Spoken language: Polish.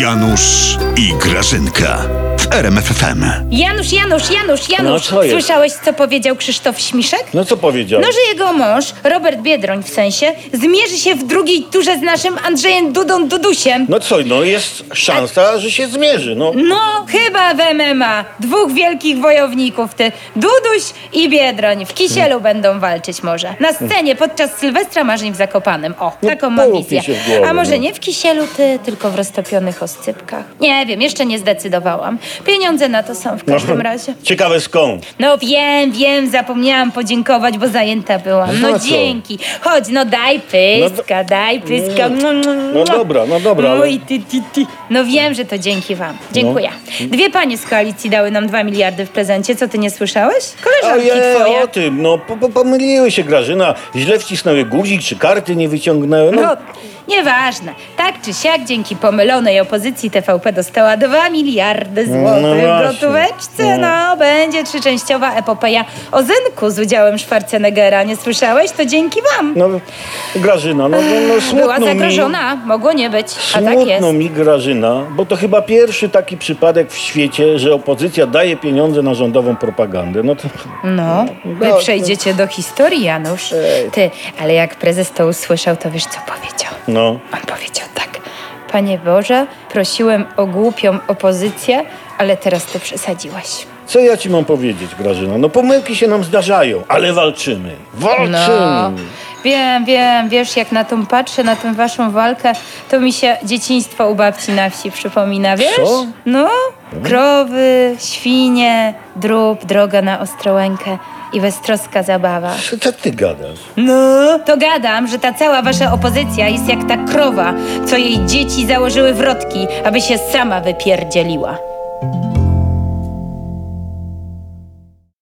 Janusz i Grażynka w RMFFM. Janusz, Janusz, Janusz, Janusz. No, co jest? Słyszałeś, co powiedział Krzysztof Śmiszek? No co powiedział? No, że jego mąż, Robert Biedroń w sensie, zmierzy się w drugiej turze z naszym Andrzejem Dudą Dudusiem. No co, no jest szansa, że się zmierzy, no. No, chyba w MMA. Dwóch wielkich wojowników, ty Duduś i Biedroń. W kisielu będą walczyć może. Na scenie podczas Sylwestra Marzeń w Zakopanem. O, No, taką mam wizję. się w głowę, A może no. nie w kisielu, ty, tylko w roztopionych oscypkach? Nie wiem, jeszcze nie zdecydowałam. Pieniądze na to są w każdym razie. Ciekawe skąd. No wiem, wiem, zapomniałam podziękować, bo zajęta byłam. Za No co? dzięki. Chodź, no daj pyska, daj pyska. No dobra, no dobra, ale- Oj, ty, ty, ty. No wiem, że to dzięki wam. Dziękuję. No. Dwie panie z koalicji dały nam dwa miliardy w prezencie. Co ty nie słyszałeś? Koleżanki twoje. o tym, no po, po, pomyliły się Grażyna. Źle wcisnęły guzik, czy karty nie wyciągnęły. No, No, nieważne. Tak czy siak, dzięki pomylonej opozycji TVP dostała 2 miliardy złotych No w gotóweczce. No, będzie trzyczęściowa epopeja o Zenku z udziałem Schwarzeneggera. Nie słyszałeś? To dzięki wam. no Grażyna, no, no, no smutno Była mi. zagrożona. Mogło nie być. A tak jest. Smutno mi Grażyna, bo to chyba pierwszy taki przypadek w świecie, że opozycja daje pieniądze na rządową propagandę. No to... No, wy No, przejdziecie do historii, Janusz. Ty, ale jak prezes to usłyszał, to wiesz, co powiedział? No. On powiedział tak. Panie Boże, prosiłem o głupią opozycję, ale teraz to przesadziłeś. Co ja ci mam powiedzieć, Grażyna? No pomyłki się nam zdarzają, ale walczymy. Walczymy. No, wiem, wiem, wiesz, jak na tą patrzę, na tę waszą walkę, to mi się dzieciństwo u babci na wsi przypomina, wiesz? Co? No, krowy, świnie, drób, droga na Ostrołękę i beztroska zabawa. Co, co ty gadasz? No, to gadam, że ta cała wasza opozycja jest jak ta krowa, co jej dzieci założyły wrotki, aby się sama wypierdzieliła.